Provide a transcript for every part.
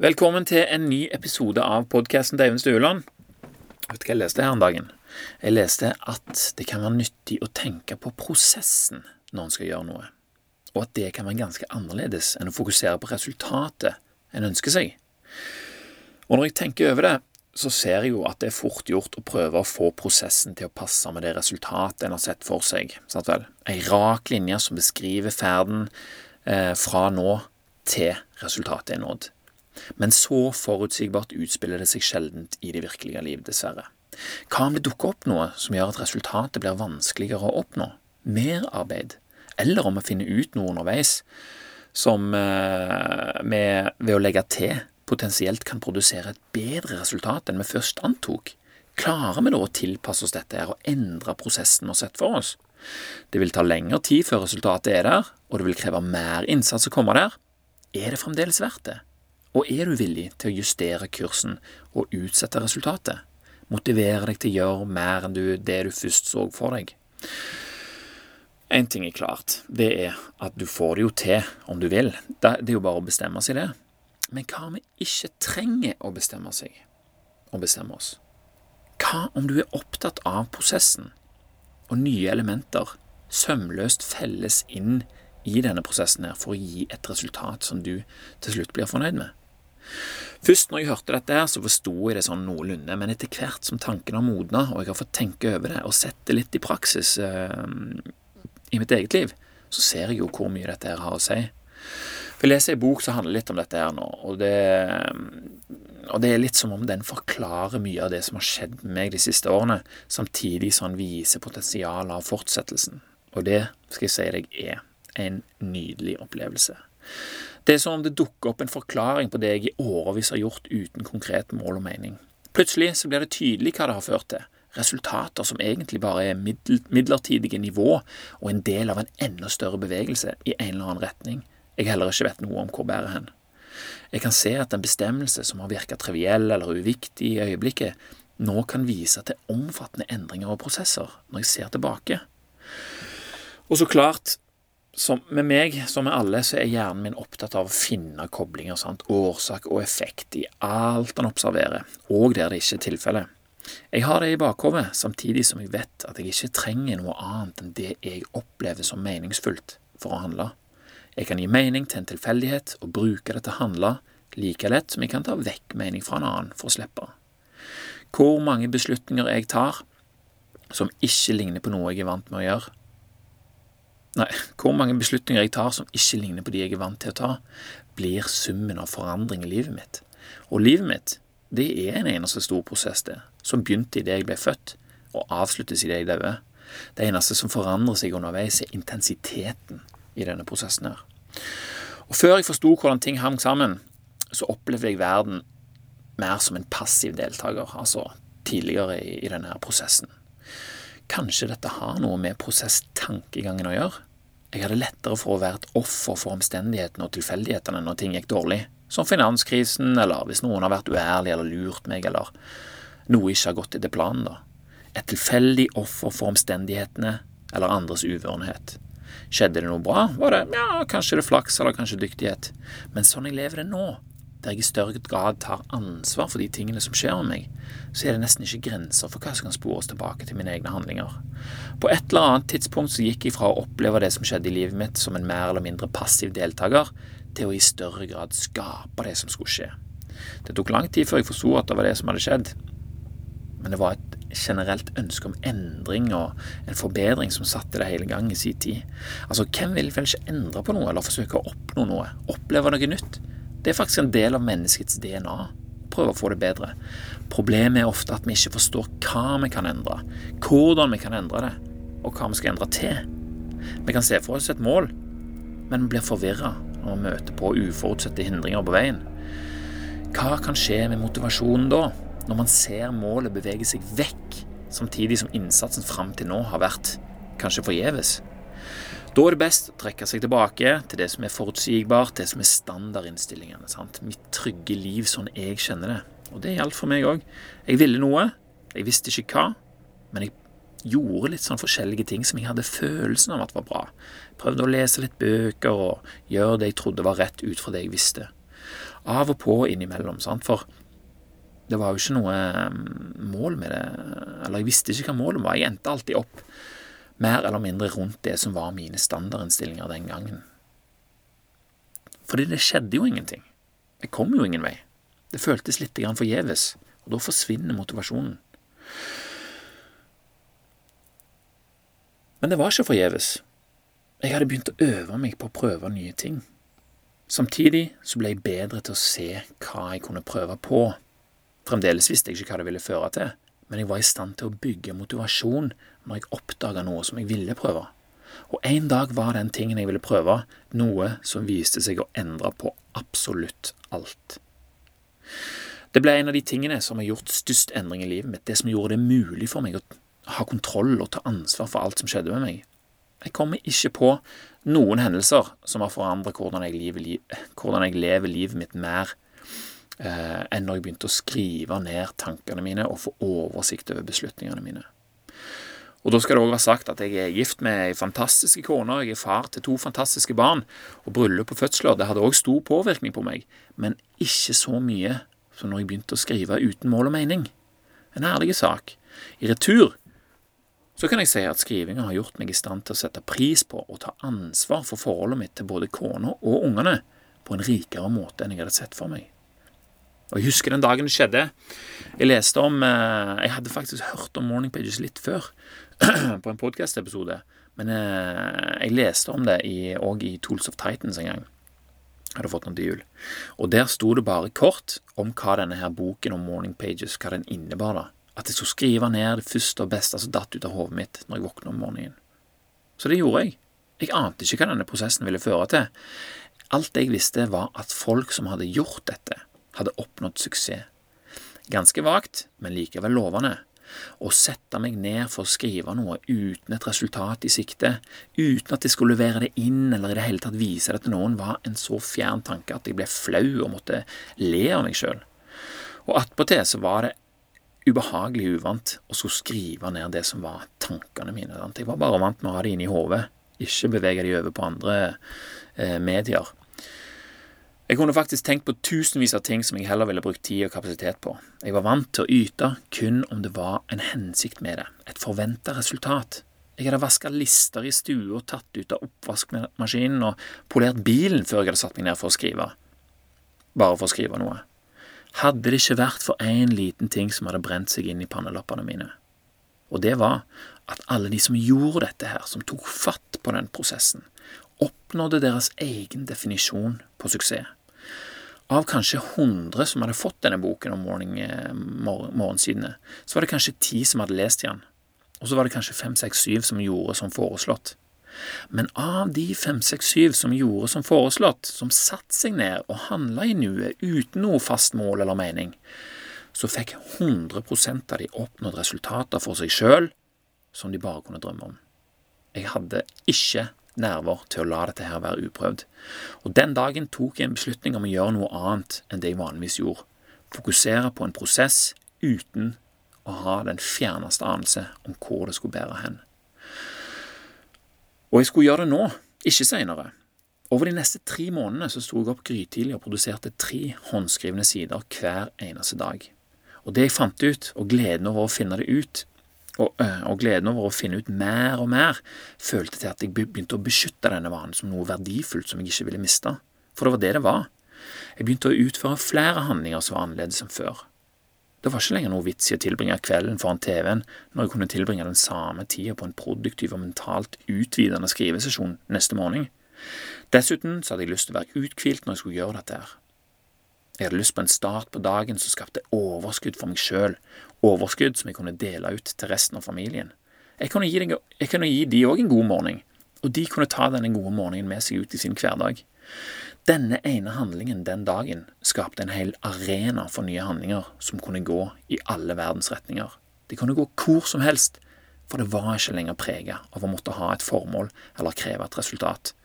Velkommen til en ny episode av podkasten til Eivind Stueland. Vet du hva jeg leste her om dagen? Jeg leste at det kan være nyttig å tenke på prosessen når en skal gjøre noe, og at det kan være ganske annerledes enn å fokusere på resultatet en ønsker seg. Og når jeg tenker over det, så ser jeg jo at det er fort gjort å prøve å få prosessen til å passe med det resultatet en har sett for seg. Sant vel? Ei rak linje som beskriver ferden eh, fra nå til resultatet er nådd. Men så forutsigbart utspiller det seg sjeldent i det virkelige liv, dessverre. Hva om det dukker opp noe som gjør at resultatet blir vanskeligere å oppnå? Mer arbeid? Eller om vi finner ut noe underveis som vi eh, ved å legge til potensielt kan produsere et bedre resultat enn vi først antok? Klarer vi da å tilpasse oss dette her og endre prosessen vi har sett for oss? Det vil ta lengre tid før resultatet er der, og det vil kreve mer innsats å komme der. Er det fremdeles verdt det? Og er du villig til å justere kursen og utsette resultatet? Motivere deg til å gjøre mer enn det du først så for deg? Én ting er klart, det er at du får det jo til om du vil. Det er jo bare å bestemme seg det. Men hva om vi ikke trenger å bestemme seg og bestemme oss? Hva om du er opptatt av prosessen, og nye elementer sømløst felles inn i denne prosessen her for å gi et resultat som du til slutt blir fornøyd med? Først når jeg hørte dette, her, så forsto jeg det sånn noenlunde, men etter hvert som tankene har modna, og jeg har fått tenke over det og sett det litt i praksis eh, i mitt eget liv, så ser jeg jo hvor mye dette her har å si. For Jeg leser en bok som handler litt om dette her nå, og det, og det er litt som om den forklarer mye av det som har skjedd med meg de siste årene, samtidig som den viser potensialet av fortsettelsen. Og det skal jeg si deg er en nydelig opplevelse. Det er som om det dukker opp en forklaring på det jeg i årevis har gjort uten konkret mål og mening. Plutselig så blir det tydelig hva det har ført til. Resultater som egentlig bare er midlertidige nivå og en del av en enda større bevegelse i en eller annen retning jeg heller ikke vet noe om hvor bærer hen. Jeg kan se at en bestemmelse som har virket triviell eller uviktig i øyeblikket, nå kan vise til omfattende endringer og prosesser når jeg ser tilbake. Og så klart, som med meg, som med alle, så er hjernen min opptatt av å finne koblinger, sant? årsak og effekt i alt han observerer, og der det ikke er tilfellet. Jeg har det i bakhodet, samtidig som jeg vet at jeg ikke trenger noe annet enn det jeg opplever som meningsfullt for å handle. Jeg kan gi mening til en tilfeldighet og bruke det til å handle like lett som jeg kan ta vekk mening fra en annen for å slippe. Hvor mange beslutninger jeg tar som ikke ligner på noe jeg er vant med å gjøre, Nei, hvor mange beslutninger jeg tar som ikke ligner på de jeg er vant til å ta, blir summen av forandring i livet mitt. Og livet mitt, det er en eneste stor prosess, det, som begynte idet jeg ble født, og avsluttes idet jeg døde. Det eneste som forandrer seg underveis, er intensiteten i denne prosessen her. Og før jeg forsto hvordan ting hang sammen, så opplevde jeg verden mer som en passiv deltaker, altså tidligere i, i denne prosessen. Kanskje dette har noe med prosesstankegangen å gjøre? Jeg hadde lettere for å være et offer for omstendighetene og tilfeldighetene når ting gikk dårlig, som finanskrisen, eller hvis noen har vært uærlig eller lurt meg, eller noe ikke har gått etter planen, da. Et tilfeldig offer for omstendighetene eller andres uvørenhet. Skjedde det noe bra, var det ja, kanskje det flaks eller kanskje dyktighet, men sånn jeg lever det nå, der jeg i større grad tar ansvar for de tingene som skjer med meg, så er det nesten ikke grenser for hva som kan spores tilbake til mine egne handlinger. På et eller annet tidspunkt så gikk jeg fra å oppleve det som skjedde i livet mitt som en mer eller mindre passiv deltaker, til å i større grad skape det som skulle skje. Det tok lang tid før jeg forsto at det var det som hadde skjedd, men det var et generelt ønske om endring og en forbedring som satte det hele i gang i sin tid. Altså, hvem vil vel ikke endre på noe eller forsøke å oppnå noe, oppleve noe nytt? Det er faktisk en del av menneskets DNA. Prøve å få det bedre. Problemet er ofte at vi ikke forstår hva vi kan endre, hvordan vi kan endre det, og hva vi skal endre til. Vi kan se for oss et mål, men vi blir forvirra når vi møter på uforutsette hindringer på veien. Hva kan skje med motivasjonen da, når man ser målet bevege seg vekk, samtidig som innsatsen fram til nå har vært kanskje forgjeves? Da er det best å trekke seg tilbake til det som er forutsigbart, det som er standardinnstillingene. Sant? Mitt trygge liv sånn jeg kjenner det. Og det gjaldt for meg òg. Jeg ville noe, jeg visste ikke hva, men jeg gjorde litt sånn forskjellige ting som jeg hadde følelsen av at var bra. Prøvde å lese litt bøker og gjøre det jeg trodde var rett ut fra det jeg visste. Av og på innimellom, sant, for det var jo ikke noe mm, mål med det, eller jeg visste ikke hva målet var. Jeg endte alltid opp mer eller mindre rundt det som var mine standardinnstillinger den gangen. Fordi det skjedde jo ingenting. Jeg kom jo ingen vei. Det føltes litt forgjeves, og da forsvinner motivasjonen. Men det var ikke forgjeves. Jeg hadde begynt å øve meg på å prøve nye ting. Samtidig så ble jeg bedre til å se hva jeg kunne prøve på. Fremdeles visste jeg ikke hva det ville føre til, men jeg var i stand til å bygge motivasjon når jeg oppdaga noe som jeg ville prøve. Og en dag var den tingen jeg ville prøve, noe som viste seg å endre på absolutt alt. Det ble en av de tingene som har gjort størst endring i livet mitt, det som gjorde det mulig for meg å ha kontroll og ta ansvar for alt som skjedde med meg. Jeg kommer ikke på noen hendelser som har forandret hvordan jeg lever, livet mitt mer eh, enn når jeg begynte å skrive ned tankene mine og få oversikt over beslutningene mine. Og Da skal det òg være sagt at jeg er gift med ei fantastisk kone, jeg er far til to fantastiske barn. Og bryllup og fødsler det hadde òg stor påvirkning på meg, men ikke så mye som når jeg begynte å skrive uten mål og mening. En ærlig sak. I retur så kan jeg si at skrivinga har gjort meg i stand til å sette pris på og ta ansvar for forholdet mitt til både kona og ungene på en rikere måte enn jeg hadde sett for meg. Og Jeg husker den dagen det skjedde. Jeg leste om eh, Jeg hadde faktisk hørt om Morning Pages litt før, på en podkast-episode, men eh, jeg leste om det òg i, i Tools of Titans en gang Jeg hadde fått noen til jul. Og der sto det bare kort om hva denne her boken om Morning Pages hva den innebar. da. At jeg skulle skrive ned det første og beste som datt ut av hodet mitt når jeg våkna om morgenen. Så det gjorde jeg. Jeg ante ikke hva denne prosessen ville føre til. Alt jeg visste, var at folk som hadde gjort dette, hadde oppnådd suksess. Ganske vagt, men likevel lovende. Å sette meg ned for å skrive noe uten et resultat i sikte, uten at jeg skulle levere det inn eller i det hele tatt vise det til noen, var en så fjern tanke at jeg ble flau og måtte le av meg sjøl. Og attpåtil så var det ubehagelig uvant å skulle skrive ned det som var tankene mine. Jeg var bare vant med å ha det inni hodet, ikke bevege de over på andre eh, medier. Jeg kunne faktisk tenkt på tusenvis av ting som jeg heller ville brukt tid og kapasitet på. Jeg var vant til å yte kun om det var en hensikt med det, et forventa resultat. Jeg hadde vaska lister i stua tatt ut av oppvaskmaskinen og polert bilen før jeg hadde satt meg ned for å skrive. Bare for å skrive noe. Hadde det ikke vært for én liten ting som hadde brent seg inn i pannelappene mine. Og det var at alle de som gjorde dette her, som tok fatt på den prosessen, oppnådde deres egen definisjon på suksess av kanskje 100 som hadde fått denne boken om morgen, eh, morgensidene, så var det kanskje 10 som hadde lest den. Og så var det kanskje 5, 6, 7 som gjorde som foreslått. Men av de 5, 6, 7 som gjorde som foreslått, som satte seg ned og handla i nuet uten noe fast mål eller mening, så fikk 100 av de oppnådd resultater for seg sjøl som de bare kunne drømme om. Jeg hadde ikke nerver til å la dette her være uprøvd. Og Den dagen tok jeg en beslutning om å gjøre noe annet enn det jeg vanligvis gjorde. Fokusere på en prosess uten å ha den fjerneste anelse om hvor det skulle bære hen. Og jeg skulle gjøre det nå, ikke seinere. Over de neste tre månedene så sto jeg opp grytidlig og produserte tre håndskrivne sider hver eneste dag. Og det jeg fant ut, og gleden over å finne det ut, og, øh, og, gleden over å finne ut mer og mer følte til at jeg begynte å beskytte denne vanen som noe verdifullt som jeg ikke ville miste. For det var det det var. Jeg begynte å utføre flere handlinger som var annerledes enn før. Det var ikke lenger noe vits i å tilbringe kvelden foran TV-en når jeg kunne tilbringe den samme tida på en produktiv og mentalt utvidende skrivesesjon neste morgen. Dessuten så hadde jeg lyst til å være uthvilt når jeg skulle gjøre dette her. Jeg hadde lyst på en start på dagen som skapte overskudd for meg sjøl, overskudd som jeg kunne dele ut til resten av familien. Jeg kunne gi, de òg en god morgen, og de kunne ta denne gode morgenen med seg ut i sin hverdag. Denne ene handlingen den dagen skapte en hel arena for nye handlinger som kunne gå i alle verdens retninger. De kunne gå hvor som helst, for det var ikke lenger prega av å måtte ha et formål eller kreve et resultat.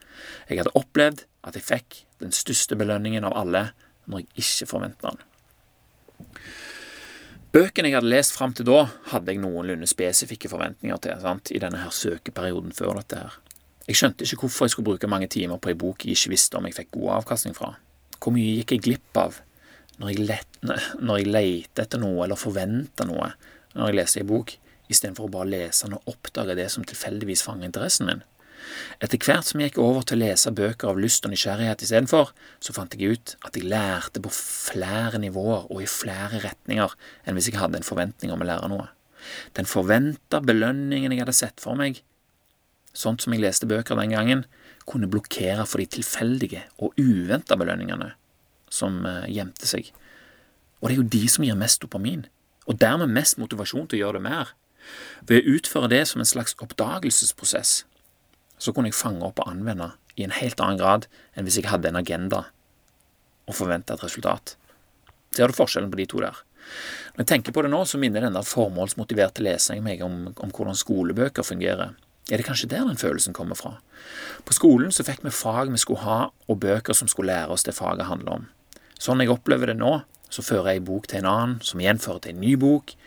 Jeg hadde opplevd at jeg fikk den største belønningen av alle når jeg ikke forventa den. Bøkene jeg hadde lest fram til da, hadde jeg noenlunde spesifikke forventninger til sant? i denne her søkeperioden før dette her. Jeg skjønte ikke hvorfor jeg skulle bruke mange timer på ei bok jeg ikke visste om jeg fikk god avkastning fra. Hvor mye gikk jeg glipp av når jeg, let, når jeg lette etter noe eller forventa noe når jeg leste en bok, istedenfor å bare lese den og oppdage det som tilfeldigvis fanger interessen min? Etter hvert som jeg gikk over til å lese bøker av lyst og nysgjerrighet istedenfor, så fant jeg ut at jeg lærte på flere nivåer og i flere retninger enn hvis jeg hadde en forventning om å lære noe. Den forventa belønningen jeg hadde sett for meg, sånt som jeg leste bøker den gangen, kunne blokkere for de tilfeldige og uventa belønningene som eh, gjemte seg. Og det er jo de som gir mest dopamin, og dermed mest motivasjon til å gjøre det mer. Ved å utføre det som en slags oppdagelsesprosess, så kunne jeg fange opp og anvende i en helt annen grad enn hvis jeg hadde en agenda og forventa et resultat. Ser du forskjellen på de to der? Når jeg tenker på det nå, så minner den der formålsmotiverte lesingen meg om, om hvordan skolebøker fungerer. Er det kanskje der den følelsen kommer fra? På skolen så fikk vi fag vi skulle ha, og bøker som skulle lære oss det faget handler om. Sånn jeg opplever det nå, så fører jeg bok til en annen, som igjen fører til en ny bok,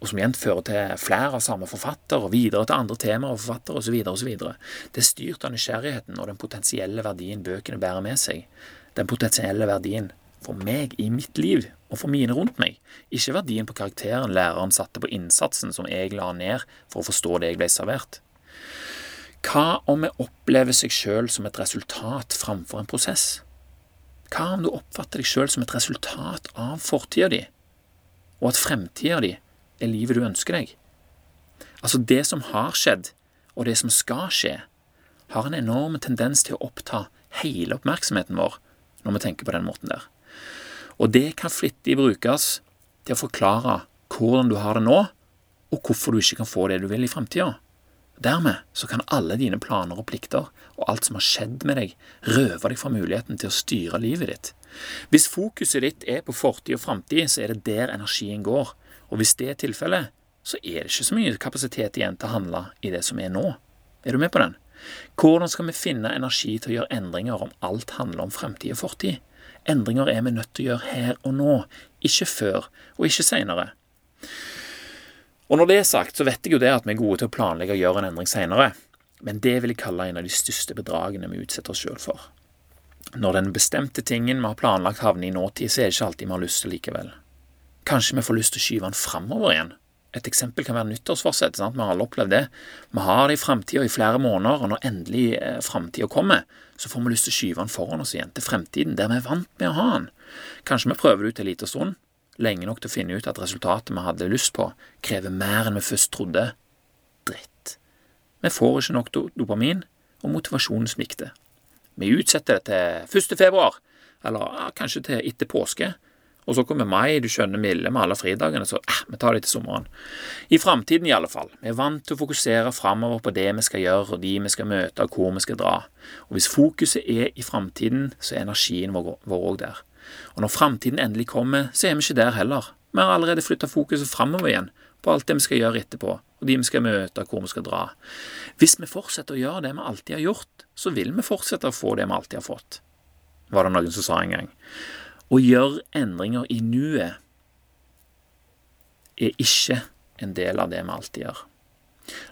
og som igjen fører til flere av samme forfatter, og videre til andre temaer og forfattere osv. osv. Det er styrt av nysgjerrigheten og den potensielle verdien bøkene bærer med seg. Den potensielle verdien for meg i mitt liv og for mine rundt meg, ikke verdien på karakteren læreren satte på innsatsen som jeg la ned for å forstå det jeg ble servert. Hva om vi opplever seg sjøl som et resultat framfor en prosess? Hva om du oppfatter deg sjøl som et resultat av fortida di, og at fremtida di er livet du ønsker deg. Altså, det som har skjedd, og det som skal skje, har en enorm tendens til å oppta hele oppmerksomheten vår når vi tenker på den måten der. Og det kan flittig brukes til å forklare hvordan du har det nå, og hvorfor du ikke kan få det du vil i framtida. Dermed så kan alle dine planer og plikter og alt som har skjedd med deg, røve deg fra muligheten til å styre livet ditt. Hvis fokuset ditt er på fortid og framtid, så er det der energien går, og hvis det er tilfellet, så er det ikke så mye kapasitet igjen til å handle i det som er nå. Er du med på den? Hvordan skal vi finne energi til å gjøre endringer om alt handler om fremtid og fortid? Endringer er vi nødt til å gjøre her og nå, ikke før og ikke seinere. Og når det er sagt, så vet jeg jo det at vi er gode til å planlegge og gjøre en endring seinere, men det vil jeg kalle en av de største bedragene vi utsetter oss sjøl for. Når den bestemte tingen vi har planlagt havner i nåtid, så er det ikke alltid vi har lyst til likevel. Kanskje vi får lyst til å skyve den framover igjen. Et eksempel kan være nyttårsforsett. Vi har alle opplevd det. Vi har det i framtida i flere måneder, og når endelig eh, framtida kommer, så får vi lyst til å skyve den foran oss igjen, til fremtiden, der vi er vant med å ha den. Kanskje vi prøver det ut en liten stund, lenge nok til å finne ut at resultatet vi hadde lyst på, krever mer enn vi først trodde. Dritt. Vi får ikke nok dopamin, og motivasjonen svikter. Vi utsetter det til 1. februar, eller ja, kanskje til etter påske, og så kommer mai, du skjønner milde med alle fridagene, så eh, vi tar det til sommeren. I framtiden i alle fall. Vi er vant til å fokusere framover på det vi skal gjøre, og de vi skal møte, og hvor vi skal dra. Og hvis fokuset er i framtiden, så er energien vår òg der. Og når framtiden endelig kommer, så er vi ikke der heller. Vi har allerede flytta fokuset framover igjen, på alt det vi skal gjøre etterpå, og de vi skal møte, og hvor vi skal dra. Hvis vi fortsetter å gjøre det vi alltid har gjort, så vil vi fortsette å få det vi alltid har fått, var det noen som sa en gang. Å gjøre endringer i nuet er ikke en del av det vi alltid gjør.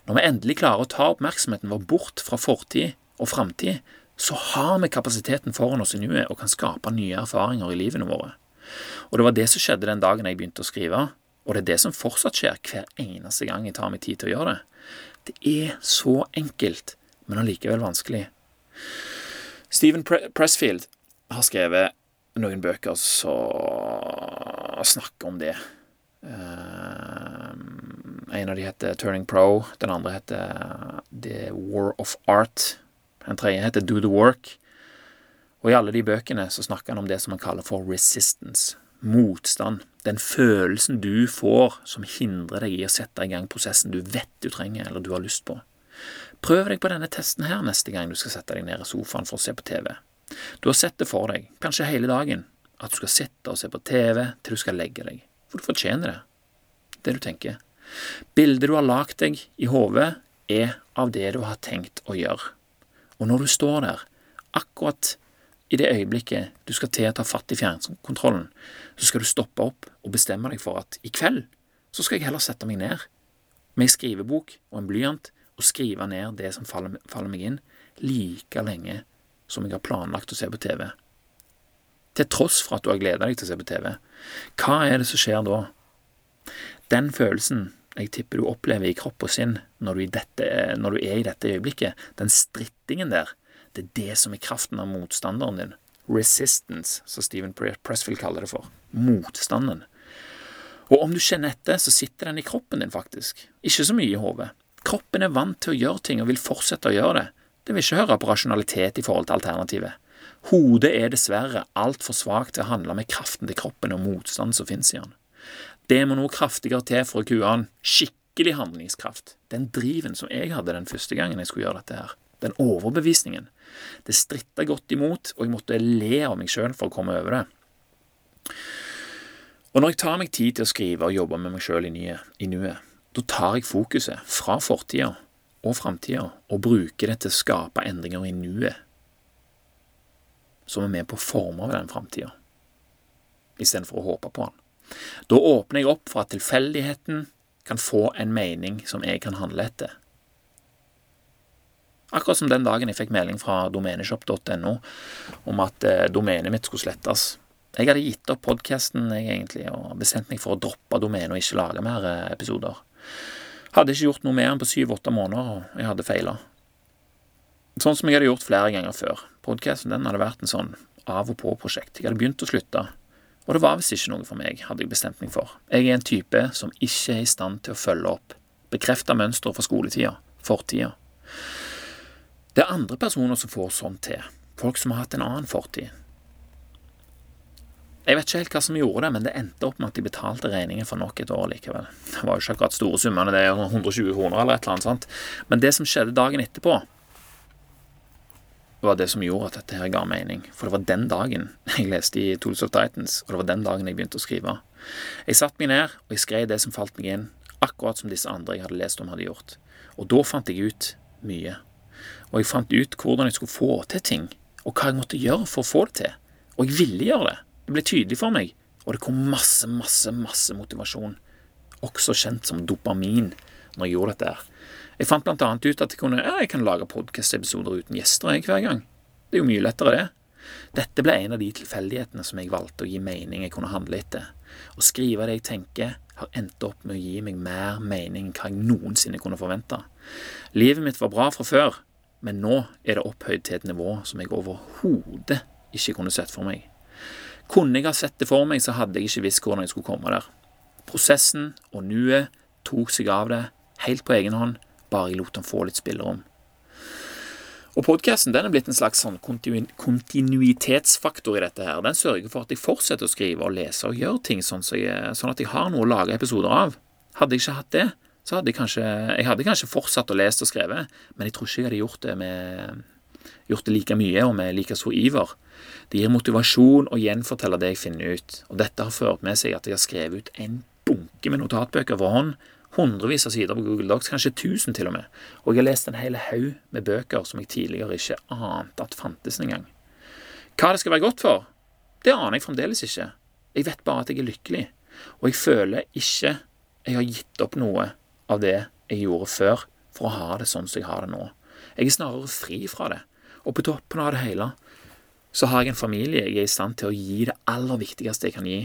Når vi endelig klarer å ta oppmerksomheten vår bort fra fortid og framtid, så har vi kapasiteten foran oss i nuet og kan skape nye erfaringer i livene våre. Og det var det som skjedde den dagen jeg begynte å skrive, og det er det som fortsatt skjer hver eneste gang jeg tar meg tid til å gjøre det. Det er så enkelt, men allikevel vanskelig. Steven Pressfield har skrevet noen bøker som snakker om det. Uh, en av de heter Turning Pro, den andre heter The War of Art. Den tredje heter Do the Work. Og i alle de bøkene så snakker han om det som han kaller for resistance. Motstand. Den følelsen du får som hindrer deg i å sette i gang prosessen du vet du trenger eller du har lyst på. Prøv deg på denne testen her neste gang du skal sette deg ned i sofaen for å se på TV. Du har sett det for deg, kanskje hele dagen, at du skal sitte og se på TV til du skal legge deg, for du fortjener det, det du tenker. Bildet du har lagd deg i hodet, er av det du har tenkt å gjøre. Og når du står der, akkurat i det øyeblikket du skal til å ta fatt i fjernkontrollen, så skal du stoppe opp og bestemme deg for at i kveld så skal jeg heller sette meg ned med ei skrivebok og en blyant og skrive ned det som faller, meg inn, like lenge som jeg har planlagt å se på TV. til tross for at du har gleda deg til å se på TV. Hva er det som skjer da? Den følelsen jeg tipper du opplever i kropp og sinn når du, dette, når du er i dette øyeblikket, den strittingen der, det er det som er kraften av motstanderen din. Resistance, som Stephen Pressfield kaller det for. Motstanden. Og om du kjenner etter, så sitter den i kroppen din, faktisk. Ikke så mye i hodet. Kroppen er vant til å gjøre ting og vil fortsette å gjøre det. Det vil ikke høre på rasjonalitet i forhold til alternativet. Hodet er dessverre altfor svakt til å handle med kraften til kroppen og motstanden som finnes i han. Det må noe kraftigere til for å kue han. Skikkelig handlingskraft. Den driven som jeg hadde den første gangen jeg skulle gjøre dette her. Den overbevisningen. Det stritta godt imot, og jeg måtte le av meg sjøl for å komme over det. Og når jeg tar meg tid til å skrive og jobbe med meg sjøl i, nuet, da tar jeg fokuset fra fortida og framtida og bruker det til å skape endringer i nuet, som er med på å forme den framtida, istedenfor å håpe på den. Da åpner jeg opp for at tilfeldigheten kan få en mening som jeg kan handle etter. Akkurat som den dagen jeg fikk melding fra domeneshop.no om at eh, domenet mitt skulle slettes. Jeg hadde gitt opp podkasten og bestemt meg for å droppe domenet og ikke lage mer eh, episoder. Hadde ikke gjort noe mer enn på syv-åtte måneder, og jeg hadde feila. Sånn som jeg hadde gjort flere ganger før. Podkasten hadde vært en sånn av og på-prosjekt. Jeg hadde begynt å slutte, og det var visst ikke noe for meg, hadde jeg bestemt meg for. Jeg er en type som ikke er i stand til å følge opp. Bekrefte mønstre fra skoletida, fortida. Det er andre personer som får sånn til. Folk som har hatt en annen fortid. Jeg vet ikke helt hva som gjorde det, men det endte opp med at de betalte regningen for nok et år likevel. Det var jo ikke akkurat store summene, det er 120 kroner eller et eller annet sånt. Men det som skjedde dagen etterpå, var det som gjorde at dette her ga mening. For det var den dagen jeg leste i Tools of Titans, og det var den dagen jeg begynte å skrive. Jeg satte meg ned, og jeg skrev det som falt meg inn, akkurat som disse andre jeg hadde lest om, hadde gjort. Og da fant jeg ut mye. Og jeg fant ut hvordan jeg skulle få til ting, og hva jeg måtte gjøre for å få det til. Og jeg ville gjøre det. Det ble tydelig for meg, og det kom masse, masse, masse motivasjon. Også kjent som dopamin når jeg gjorde dette her. Jeg fant blant annet ut at jeg, kunne, ja, jeg kan lage podkast-episoder uten gjester jeg, hver gang. Det er jo mye lettere, det. Dette ble en av de tilfeldighetene som jeg valgte å gi mening jeg kunne handle etter. Å skrive det jeg tenker, har endt opp med å gi meg mer mening enn hva jeg noensinne kunne forvente. Livet mitt var bra fra før, men nå er det opphøyd til et nivå som jeg overhodet ikke kunne sett for meg. Kunne jeg ha sett det for meg, så hadde jeg ikke visst hvordan jeg skulle komme der. Prosessen og nuet tok seg av det helt på egen hånd, bare jeg lot han få litt spillerom. Og podkasten er blitt en slags sånn kontinuitetsfaktor i dette. her. Den sørger for at jeg fortsetter å skrive og lese og gjøre ting sånn, så jeg, sånn at jeg har noe å lage episoder av. Hadde jeg ikke hatt det, så hadde jeg kanskje Jeg hadde kanskje fortsatt å lese og skrevet, men jeg tror ikke jeg hadde gjort det med gjort det like mye og med like stor iver. Det gir motivasjon å gjenfortelle det jeg finner ut, og dette har ført med seg at jeg har skrevet ut en bunke med notatbøker for hånd hundrevis av sider på Google Docs, kanskje tusen til og med, og jeg har lest en hel haug med bøker som jeg tidligere ikke ante at fantes engang. Hva det skal være godt for, det aner jeg fremdeles ikke. Jeg vet bare at jeg er lykkelig, og jeg føler ikke jeg har gitt opp noe av det jeg gjorde før, for å ha det sånn som jeg har det nå. Jeg er snarere fri fra det, og på toppen av det hele så har jeg en familie jeg er i stand til å gi det aller viktigste jeg kan gi,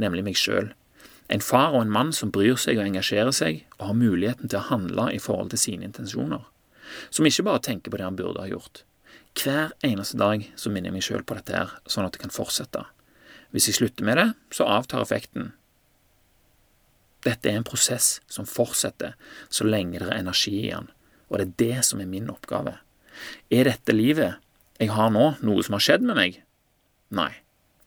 nemlig meg sjøl. En far og en mann som bryr seg og engasjerer seg, og har muligheten til å handle i forhold til sine intensjoner. Som ikke bare tenker på det han burde ha gjort. Hver eneste dag så minner jeg meg sjøl på dette her, sånn at det kan fortsette. Hvis jeg slutter med det, så avtar effekten. Dette er en prosess som fortsetter så lenge det er energi i den, og det er det som er min oppgave. Er dette livet jeg har nå, noe som har skjedd med meg? Nei,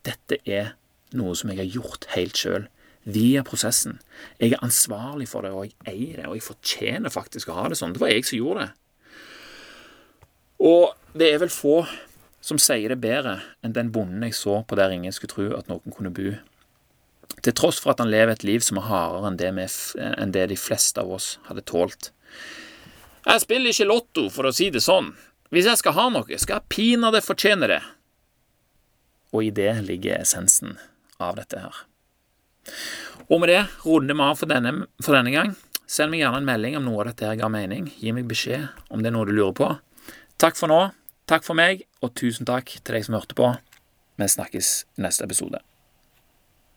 dette er noe som jeg har gjort helt sjøl via prosessen. Jeg er ansvarlig for det, og jeg eier det, og jeg fortjener faktisk å ha det sånn. Det var jeg som gjorde det. Og det er vel få som sier det bedre enn den bonden jeg så på der ingen skulle tro at noen kunne bo. Til tross for at han lever et liv som er hardere enn det, med, enn det de fleste av oss hadde tålt. Jeg spiller ikke lotto, for å si det sånn. Hvis jeg skal ha noe, skal jeg pinadø fortjene det. Og i det ligger essensen av dette her. Og med det runder vi av for denne, for denne gang. Send meg gjerne en melding om noe av dette ga mening. Gi meg beskjed om det er noe du lurer på. Takk for nå. Takk for meg, og tusen takk til deg som hørte på. Vi snakkes i neste episode.